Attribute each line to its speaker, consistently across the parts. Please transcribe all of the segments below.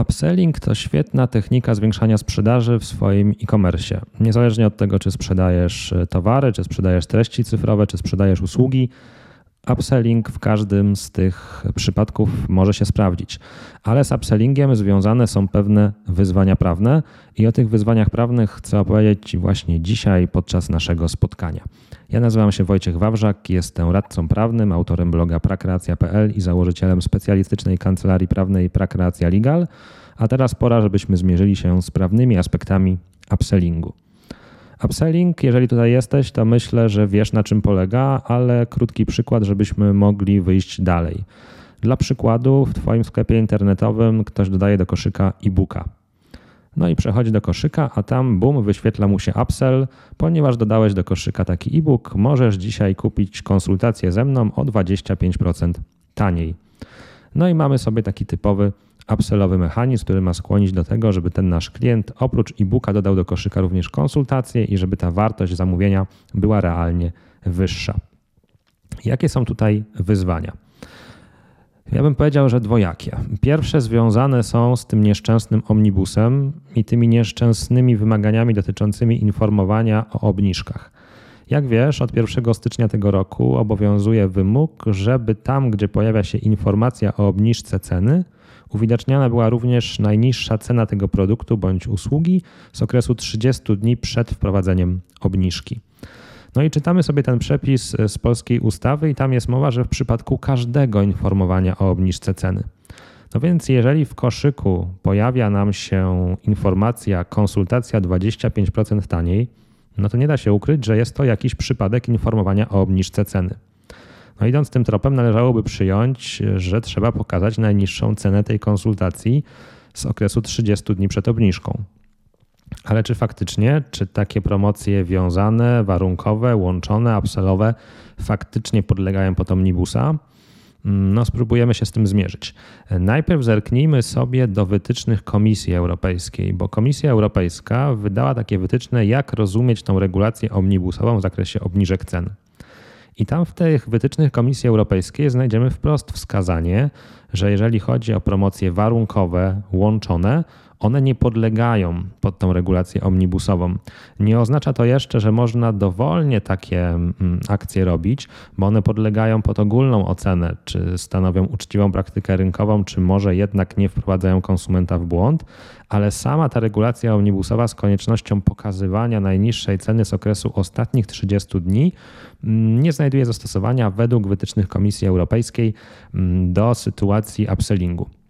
Speaker 1: Upselling to świetna technika zwiększania sprzedaży w swoim e-commerce. Niezależnie od tego, czy sprzedajesz towary, czy sprzedajesz treści cyfrowe, czy sprzedajesz usługi, upselling w każdym z tych przypadków może się sprawdzić. Ale z upsellingiem związane są pewne wyzwania prawne i o tych wyzwaniach prawnych chcę opowiedzieć Ci właśnie dzisiaj podczas naszego spotkania. Ja nazywam się Wojciech Wawrzak, jestem radcą prawnym, autorem bloga prakreacja.pl i założycielem specjalistycznej kancelarii prawnej Prakreacja Legal, a teraz pora, żebyśmy zmierzyli się z prawnymi aspektami upsellingu. Upselling, jeżeli tutaj jesteś, to myślę, że wiesz na czym polega, ale krótki przykład, żebyśmy mogli wyjść dalej. Dla przykładu, w Twoim sklepie internetowym ktoś dodaje do koszyka e-booka. No i przechodzi do koszyka, a tam bum, wyświetla mu się upsell, ponieważ dodałeś do koszyka taki e-book, możesz dzisiaj kupić konsultację ze mną o 25% taniej. No i mamy sobie taki typowy upsellowy mechanizm, który ma skłonić do tego, żeby ten nasz klient oprócz e-booka dodał do koszyka również konsultację i żeby ta wartość zamówienia była realnie wyższa. Jakie są tutaj wyzwania? Ja bym powiedział, że dwojakie. Pierwsze związane są z tym nieszczęsnym omnibusem i tymi nieszczęsnymi wymaganiami dotyczącymi informowania o obniżkach. Jak wiesz, od 1 stycznia tego roku obowiązuje wymóg, żeby tam, gdzie pojawia się informacja o obniżce ceny, uwidaczniana była również najniższa cena tego produktu bądź usługi z okresu 30 dni przed wprowadzeniem obniżki. No i czytamy sobie ten przepis z polskiej ustawy, i tam jest mowa, że w przypadku każdego informowania o obniżce ceny. No więc, jeżeli w koszyku pojawia nam się informacja konsultacja 25% taniej, no to nie da się ukryć, że jest to jakiś przypadek informowania o obniżce ceny. No idąc tym tropem, należałoby przyjąć, że trzeba pokazać najniższą cenę tej konsultacji z okresu 30 dni przed obniżką. Ale czy faktycznie, czy takie promocje wiązane, warunkowe, łączone, upsellowe faktycznie podlegają pod omnibusa? No, spróbujemy się z tym zmierzyć. Najpierw zerknijmy sobie do wytycznych Komisji Europejskiej, bo Komisja Europejska wydała takie wytyczne, jak rozumieć tą regulację omnibusową w zakresie obniżek cen. I tam w tych wytycznych Komisji Europejskiej znajdziemy wprost wskazanie, że jeżeli chodzi o promocje warunkowe, łączone, one nie podlegają pod tą regulację omnibusową. Nie oznacza to jeszcze, że można dowolnie takie mm, akcje robić, bo one podlegają pod ogólną ocenę, czy stanowią uczciwą praktykę rynkową, czy może jednak nie wprowadzają konsumenta w błąd, ale sama ta regulacja omnibusowa z koniecznością pokazywania najniższej ceny z okresu ostatnich 30 dni mm, nie znajduje zastosowania według wytycznych Komisji Europejskiej mm, do sytuacji upsellingu.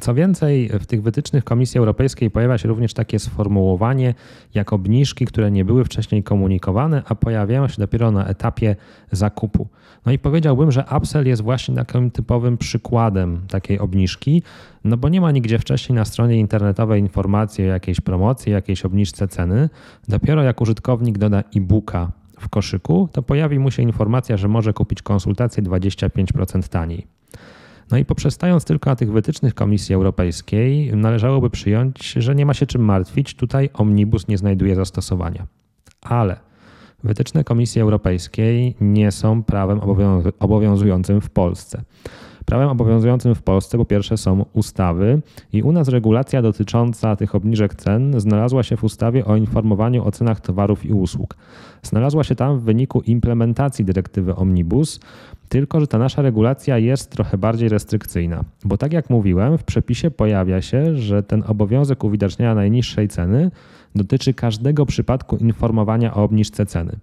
Speaker 1: Co więcej, w tych wytycznych Komisji Europejskiej pojawia się również takie sformułowanie jak obniżki, które nie były wcześniej komunikowane, a pojawiają się dopiero na etapie zakupu. No i powiedziałbym, że upsell jest właśnie takim typowym przykładem takiej obniżki, no bo nie ma nigdzie wcześniej na stronie internetowej informacji o jakiejś promocji, jakiejś obniżce ceny. Dopiero jak użytkownik doda e-booka w koszyku, to pojawi mu się informacja, że może kupić konsultację 25% taniej. No i poprzestając tylko na tych wytycznych Komisji Europejskiej, należałoby przyjąć, że nie ma się czym martwić, tutaj omnibus nie znajduje zastosowania. Ale wytyczne Komisji Europejskiej nie są prawem obowiązującym w Polsce. Prawem obowiązującym w Polsce po pierwsze są ustawy i u nas regulacja dotycząca tych obniżek cen znalazła się w ustawie o informowaniu o cenach towarów i usług. Znalazła się tam w wyniku implementacji dyrektywy Omnibus, tylko że ta nasza regulacja jest trochę bardziej restrykcyjna, bo tak jak mówiłem, w przepisie pojawia się, że ten obowiązek uwidaczniania najniższej ceny dotyczy każdego przypadku informowania o obniżce ceny.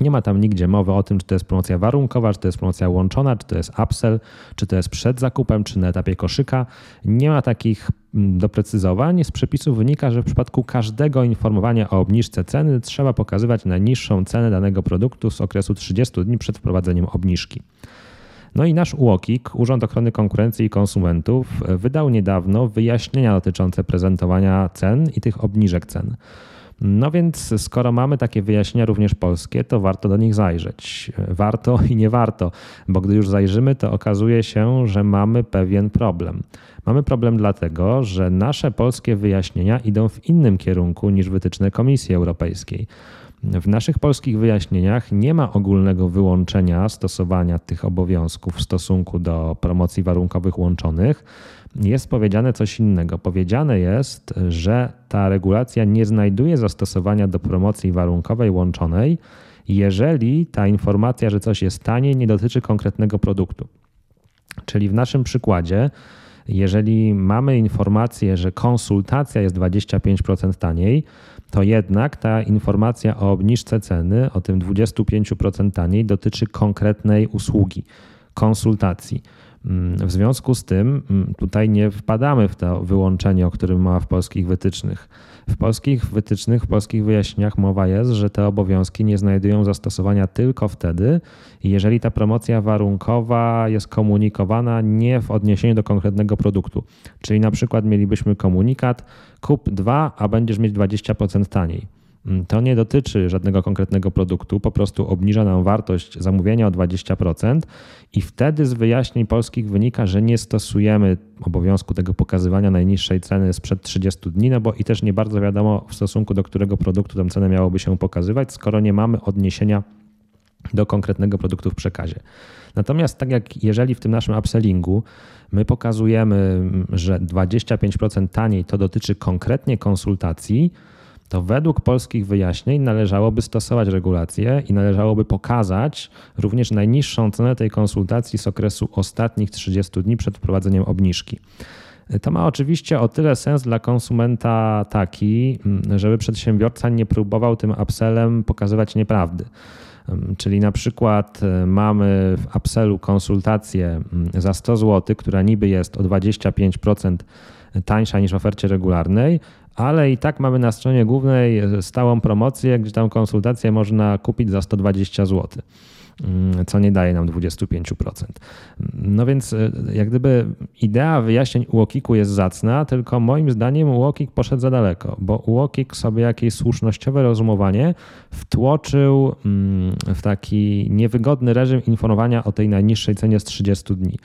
Speaker 1: Nie ma tam nigdzie mowy o tym, czy to jest promocja warunkowa, czy to jest promocja łączona, czy to jest upsell, czy to jest przed zakupem, czy na etapie koszyka. Nie ma takich mm, doprecyzowań. Z przepisów wynika, że w przypadku każdego informowania o obniżce ceny trzeba pokazywać najniższą cenę danego produktu z okresu 30 dni przed wprowadzeniem obniżki. No i nasz UOKiK, Urząd Ochrony Konkurencji i Konsumentów, wydał niedawno wyjaśnienia dotyczące prezentowania cen i tych obniżek cen. No więc skoro mamy takie wyjaśnienia również polskie, to warto do nich zajrzeć. Warto i nie warto, bo gdy już zajrzymy, to okazuje się, że mamy pewien problem. Mamy problem dlatego, że nasze polskie wyjaśnienia idą w innym kierunku niż wytyczne Komisji Europejskiej. W naszych polskich wyjaśnieniach nie ma ogólnego wyłączenia stosowania tych obowiązków w stosunku do promocji warunkowych łączonych. jest powiedziane coś innego. Powiedziane jest, że ta regulacja nie znajduje zastosowania do promocji warunkowej łączonej, jeżeli ta informacja, że coś jest taniej, nie dotyczy konkretnego produktu. Czyli w naszym przykładzie, jeżeli mamy informację, że konsultacja jest 25% taniej, to jednak ta informacja o obniżce ceny, o tym 25% taniej, dotyczy konkretnej usługi, konsultacji. W związku z tym mm, tutaj nie wpadamy w to wyłączenie, o którym mowa w polskich wytycznych. W polskich wytycznych, w polskich wyjaśnieniach mowa jest, że te obowiązki nie znajdują zastosowania tylko wtedy, jeżeli ta promocja warunkowa jest komunikowana nie w odniesieniu do konkretnego produktu. Czyli na przykład mielibyśmy komunikat kup dwa, a będziesz mieć 20% taniej. Mm, to nie dotyczy żadnego konkretnego produktu, po prostu obniża nam wartość zamówienia o 20% i wtedy z wyjaśnień polskich wynika, że nie stosujemy obowiązku tego pokazywania najniższej ceny sprzed 30 dni, no bo i też nie bardzo wiadomo w stosunku do którego produktu tę cenę miałoby się pokazywać, skoro nie mamy odniesienia do konkretnego produktu w przekazie. Natomiast tak jak jeżeli w tym naszym upsellingu my pokazujemy, że 25% taniej to dotyczy konkretnie konsultacji, to według polskich wyjaśnień należałoby stosować regulacje i należałoby pokazać również najniższą cenę tej konsultacji z okresu ostatnich 30 dni przed wprowadzeniem obniżki. To ma oczywiście o tyle sens dla konsumenta taki, żeby przedsiębiorca nie próbował tym upsellem pokazywać nieprawdy. Czyli na przykład e, mamy w upsellu konsultację za 100 zł, która niby jest o 25% tańsza niż w ofercie regularnej, ale i tak mamy na stronie głównej stałą promocję, gdzie tam konsultację można kupić za 120 zł mm, co nie daje nam 25%. No więc e, jak gdyby idea wyjaśnień UOKiK-u jest zacna, tylko moim zdaniem UOKiK poszedł za daleko, bo UOKiK sobie jakieś słusznościowe rozumowanie wtłoczył mm, w taki niewygodny reżim informowania o tej najniższej cenie z 30 dni.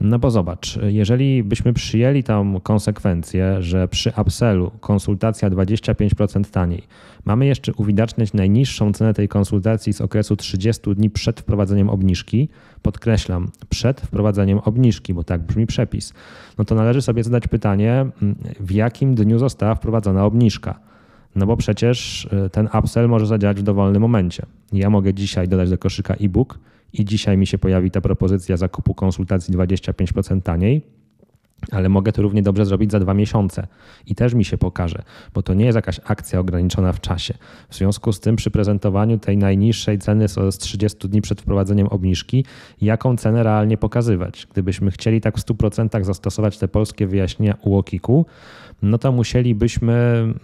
Speaker 1: No bo zobacz, jeżeli byśmy przyjęli tam konsekwencję, że przy upsellu konsultacja 25% taniej, mamy jeszcze uwidaczniać najniższą cenę tej konsultacji z okresu 30 dni przed wprowadzeniem obniżki, podkreślam, przed wprowadzeniem obniżki, bo tak brzmi przepis, no to należy sobie zadać pytanie, w jakim dniu została wprowadzona obniżka. No bo przecież e, ten upsell może zadziałać w dowolnym momencie. Ja mogę dzisiaj dodać do koszyka e-book i dzisiaj mi się pojawi ta propozycja zakupu konsultacji 25% taniej, ale mogę to równie dobrze zrobić za dwa miesiące i też mi się pokaże, bo to nie jest jakaś akcja ograniczona w czasie. W związku z tym przy prezentowaniu tej najniższej ceny z 30 dni przed wprowadzeniem obniżki, jaką cenę realnie pokazywać? Gdybyśmy chcieli tak w 100% zastosować te polskie wyjaśnienia UOKiK-u, no to musielibyśmy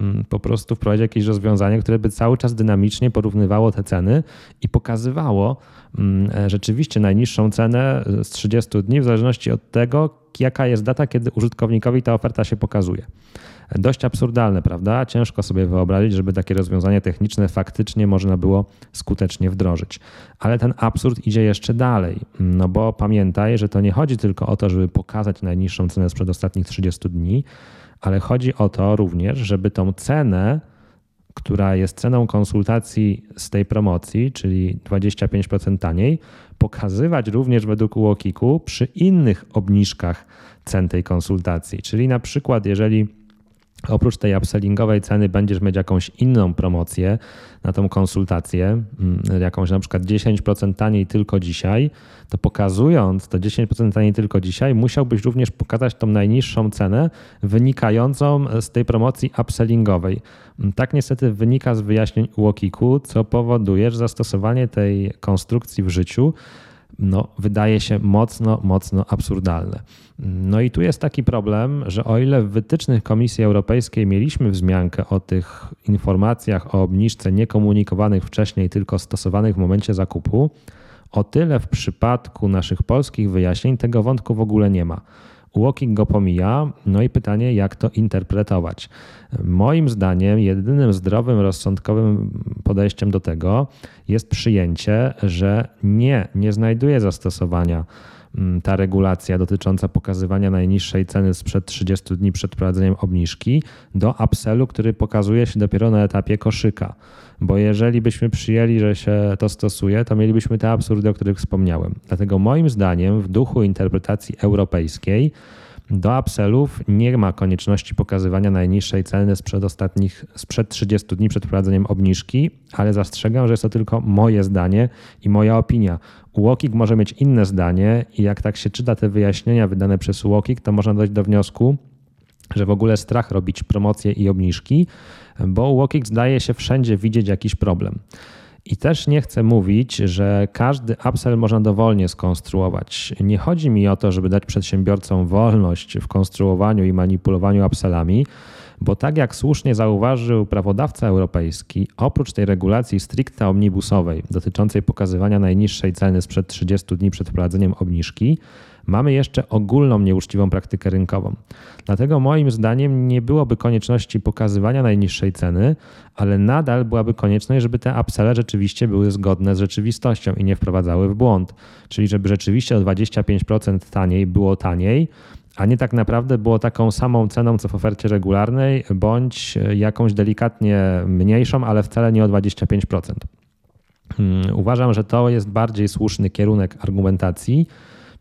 Speaker 1: mm, po prostu wprowadzić jakieś rozwiązanie, które by cały czas dynamicznie porównywało te ceny i pokazywało rzeczywiście najniższą cenę z 30 dni w zależności od tego, jaka jest data, kiedy użytkownikowi ta oferta się pokazuje. Dość absurdalne, prawda? Ciężko sobie wyobrazić, żeby takie rozwiązanie techniczne faktycznie można było skutecznie wdrożyć. Ale ten absurd idzie jeszcze dalej, no bo pamiętaj, że to nie chodzi tylko o to, żeby pokazać najniższą cenę sprzed ostatnich 30 dni, ale chodzi o to również, żeby tą cenę, która jest ceną konsultacji z tej promocji, czyli 25% taniej, pokazywać również według UOKiK-u przy innych obniżkach cen tej konsultacji. Czyli na przykład, jeżeli Oprócz tej upsellingowej ceny będziesz mieć jakąś inną promocję na tą konsultację, mm, jakąś na przykład 10% taniej tylko dzisiaj, to pokazując to 10% taniej tylko dzisiaj, musiałbyś również pokazać tą najniższą cenę wynikającą z tej promocji upsellingowej. Mm, tak niestety wynika z wyjaśnień UOKiK-u, co powoduje, że zastosowanie tej konstrukcji w życiu no, wydaje się mocno, mocno absurdalne. No i tu jest taki problem, że o ile w wytycznych Komisji Europejskiej mieliśmy wzmiankę o tych informacjach o obniżce niekomunikowanych wcześniej, tylko stosowanych w momencie zakupu, o tyle w przypadku naszych polskich wyjaśnień tego wątku w ogóle nie ma. Walking go pomija, no i pytanie, jak to interpretować. Moim zdaniem, jedynym zdrowym, rozsądkowym podejściem do tego jest przyjęcie, że nie, nie znajduje zastosowania ta regulacja dotycząca pokazywania najniższej ceny sprzed 30 dni przed wprowadzeniem obniżki do upsellu, który pokazuje się dopiero na etapie koszyka. Bo jeżeli byśmy przyjęli, że się to stosuje, to mielibyśmy te absurdy, o których wspomniałem. Dlatego moim zdaniem w duchu interpretacji europejskiej Do upsellów nie ma konieczności pokazywania najniższej ceny sprzed ostatnich, sprzed 30 dni przed wprowadzeniem obniżki, ale zastrzegam, że jest to tylko moje zdanie i moja opinia. UOKiK może mieć inne zdanie i jak tak się czyta te wyjaśnienia wydane przez UOKiK, to można dojść do wniosku, że w ogóle strach robić promocje i obniżki, bo UOKiK zdaje się wszędzie widzieć jakiś problem. I też nie chcę mówić, że każdy upsell można dowolnie skonstruować. Nie chodzi mi o to, żeby dać przedsiębiorcom wolność w konstruowaniu i manipulowaniu upsellami, bo tak jak słusznie zauważył prawodawca europejski, oprócz tej regulacji stricte omnibusowej dotyczącej pokazywania najniższej ceny sprzed 30 dni przed wprowadzeniem obniżki, mamy jeszcze ogólną nieuczciwą praktykę rynkową. Dlatego moim zdaniem nie byłoby konieczności pokazywania najniższej ceny, ale nadal byłaby konieczność, żeby te upselle rzeczywiście były zgodne z rzeczywistością i nie wprowadzały w błąd. Czyli żeby rzeczywiście o 25% taniej było taniej, a nie tak naprawdę było taką samą ceną, co w ofercie regularnej, bądź jakąś delikatnie mniejszą, ale wcale nie o 25%. Hmm, uważam, że to jest bardziej słuszny kierunek argumentacji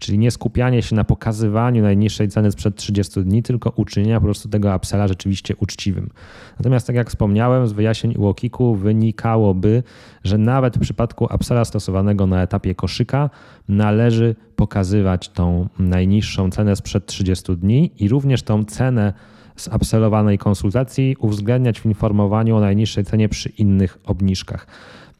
Speaker 1: Czyli nie skupianie się na pokazywaniu najniższej ceny sprzed 30 dni, tylko uczynienia po prostu tego upsella rzeczywiście uczciwym. Natomiast tak jak wspomniałem, z wyjaśnień UOKiK-u wynikałoby, że nawet w przypadku upsella stosowanego na etapie koszyka należy pokazywać tą najniższą cenę sprzed 30 dni i również tą cenę z upsellowanej konsultacji uwzględniać w informowaniu o najniższej cenie przy innych obniżkach.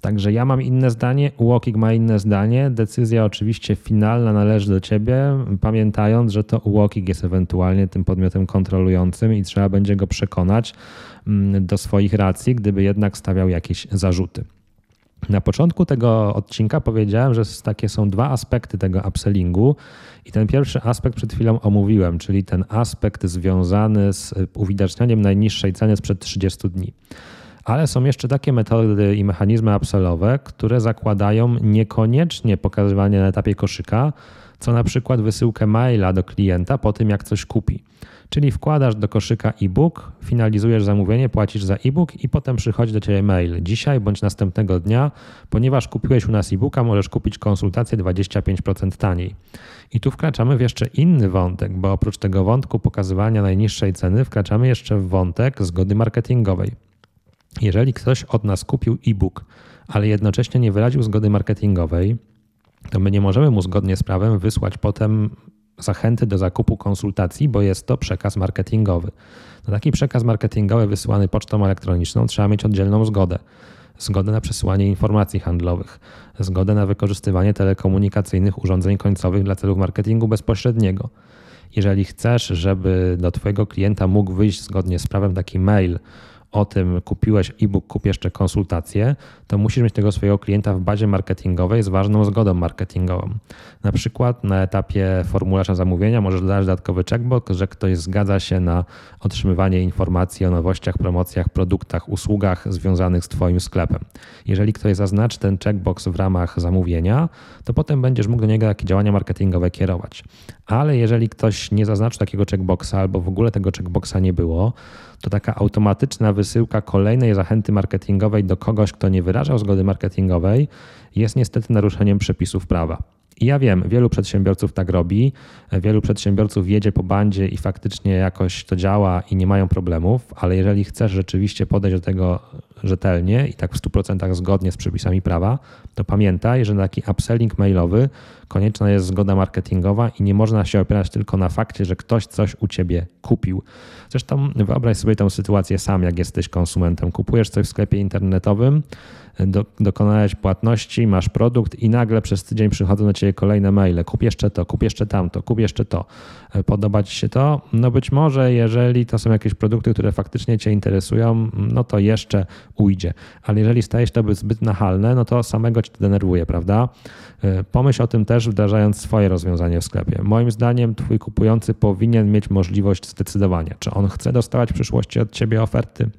Speaker 1: Także ja mam inne zdanie, UOKiK ma inne zdanie. Decyzja oczywiście finalna należy do ciebie, pamiętając, że to UOKiK jest ewentualnie tym podmiotem kontrolującym i trzeba będzie go przekonać mm, do swoich racji, gdyby jednak stawiał jakieś zarzuty. Na początku tego odcinka powiedziałem, że takie są dwa aspekty tego upsellingu i ten pierwszy aspekt przed chwilą omówiłem, czyli ten aspekt związany z uwidacznianiem najniższej ceny sprzed 30 dni. Ale są jeszcze takie metody i mechanizmy upsellowe, które zakładają niekoniecznie pokazywanie na etapie koszyka, co na przykład wysyłkę maila do klienta po tym, jak coś kupi. Czyli wkładasz do koszyka e-book, finalizujesz zamówienie, płacisz za e-book i potem przychodzi do ciebie mail. Dzisiaj bądź następnego dnia, ponieważ kupiłeś u nas e-booka, możesz kupić konsultację 25% taniej. I tu wkraczamy w jeszcze inny wątek, bo oprócz tego wątku pokazywania najniższej ceny, wkraczamy jeszcze w wątek zgody marketingowej. Jeżeli ktoś od nas kupił e-book, ale jednocześnie nie wyraził zgody marketingowej, to my nie możemy mu zgodnie z prawem wysłać potem zachęty do zakupu konsultacji, bo jest to przekaz marketingowy. Na taki przekaz marketingowy wysyłany pocztą elektroniczną trzeba mieć oddzielną zgodę. Zgodę na przesyłanie informacji handlowych, zgodę na wykorzystywanie telekomunikacyjnych urządzeń końcowych dla celów marketingu bezpośredniego. Jeżeli chcesz, żeby do Twojego klienta mógł wyjść zgodnie z prawem taki mail, o tym kupiłeś e-book, kup jeszcze konsultację, to musisz mieć tego swojego klienta w bazie marketingowej z ważną zgodą marketingową. Na przykład na etapie formularza zamówienia możesz dodać dodatkowy checkbox, że ktoś zgadza się na otrzymywanie informacji o nowościach, promocjach, produktach, usługach związanych z Twoim sklepem. Jeżeli ktoś zaznaczy ten checkbox w ramach zamówienia, to potem będziesz mógł do niego takie działania marketingowe kierować. Ale jeżeli ktoś nie zaznaczył takiego checkboxa albo w ogóle tego checkboxa nie było, to taka automatyczna wysyłka kolejnej zachęty marketingowej do kogoś, kto nie wyrażał zgody marketingowej, jest niestety naruszeniem przepisów prawa. I ja wiem, wielu przedsiębiorców tak robi, wielu przedsiębiorców jedzie po bandzie i faktycznie jakoś to działa i nie mają problemów, ale jeżeli chcesz rzeczywiście podejść do tego rzetelnie i tak w 100% zgodnie z przepisami prawa, to pamiętaj, że na taki upselling mailowy konieczna jest zgoda marketingowa i nie można się opierać tylko na fakcie, że ktoś coś u ciebie kupił. Zresztą wyobraź sobie tę sytuację sam, jak jesteś konsumentem. Kupujesz coś w sklepie internetowym, do, dokonałeś płatności, masz produkt i nagle przez tydzień przychodzą do ciebie kolejne maile. Kup jeszcze to, kup jeszcze tamto, kup jeszcze to. E, podoba ci się to? No być może, jeżeli to są jakieś produkty, które faktycznie cię interesują, no to jeszcze ujdzie. Ale jeżeli staje się to zbyt nachalne, no to samego cię denerwuje, prawda? E, pomyśl o tym też, wdrażając swoje rozwiązanie w sklepie. Moim zdaniem twój kupujący powinien mieć możliwość zdecydowania, czy on chce dostawać w przyszłości od ciebie oferty,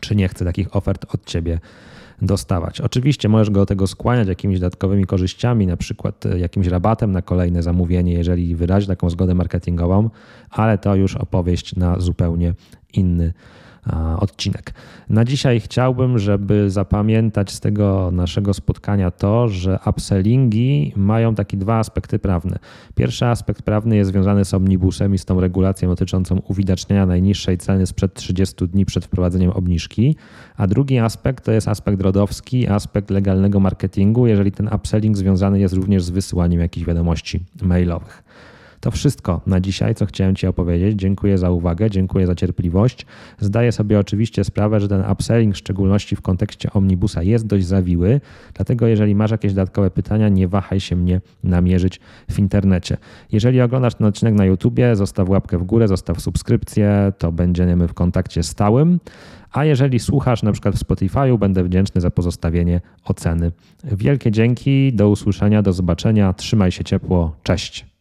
Speaker 1: czy nie chce takich ofert od ciebie dostawać. Oczywiście możesz go do tego skłaniać jakimiś dodatkowymi korzyściami, na przykład e, jakimś rabatem na kolejne zamówienie, jeżeli wyrazi taką zgodę marketingową, ale to już opowieść na zupełnie inny odcinek. Na dzisiaj chciałbym, żeby zapamiętać z tego naszego spotkania to, że upsellingi mają takie dwa aspekty prawne. Pierwszy aspekt prawny jest związany z omnibusem i z tą regulacją dotyczącą uwidaczniania najniższej ceny sprzed 30 dni przed wprowadzeniem obniżki, a drugi aspekt to jest aspekt rodowski, aspekt legalnego marketingu, jeżeli ten upselling związany jest również z wysyłaniem jakichś wiadomości mailowych. To wszystko na dzisiaj, co chciałem Ci opowiedzieć. Dziękuję za uwagę, dziękuję za cierpliwość. Zdaję sobie oczywiście sprawę, że ten upselling, w szczególności w kontekście omnibusa, jest dość zawiły, dlatego jeżeli masz jakieś dodatkowe pytania, nie wahaj się mnie namierzyć w internecie. Jeżeli oglądasz ten odcinek na YouTubie, zostaw łapkę w górę, zostaw subskrypcję, to będziemy w kontakcie stałym. A jeżeli słuchasz na przykład w Spotify'u, będę wdzięczny za pozostawienie oceny. Wielkie dzięki, do usłyszenia, do zobaczenia, trzymaj się ciepło, cześć.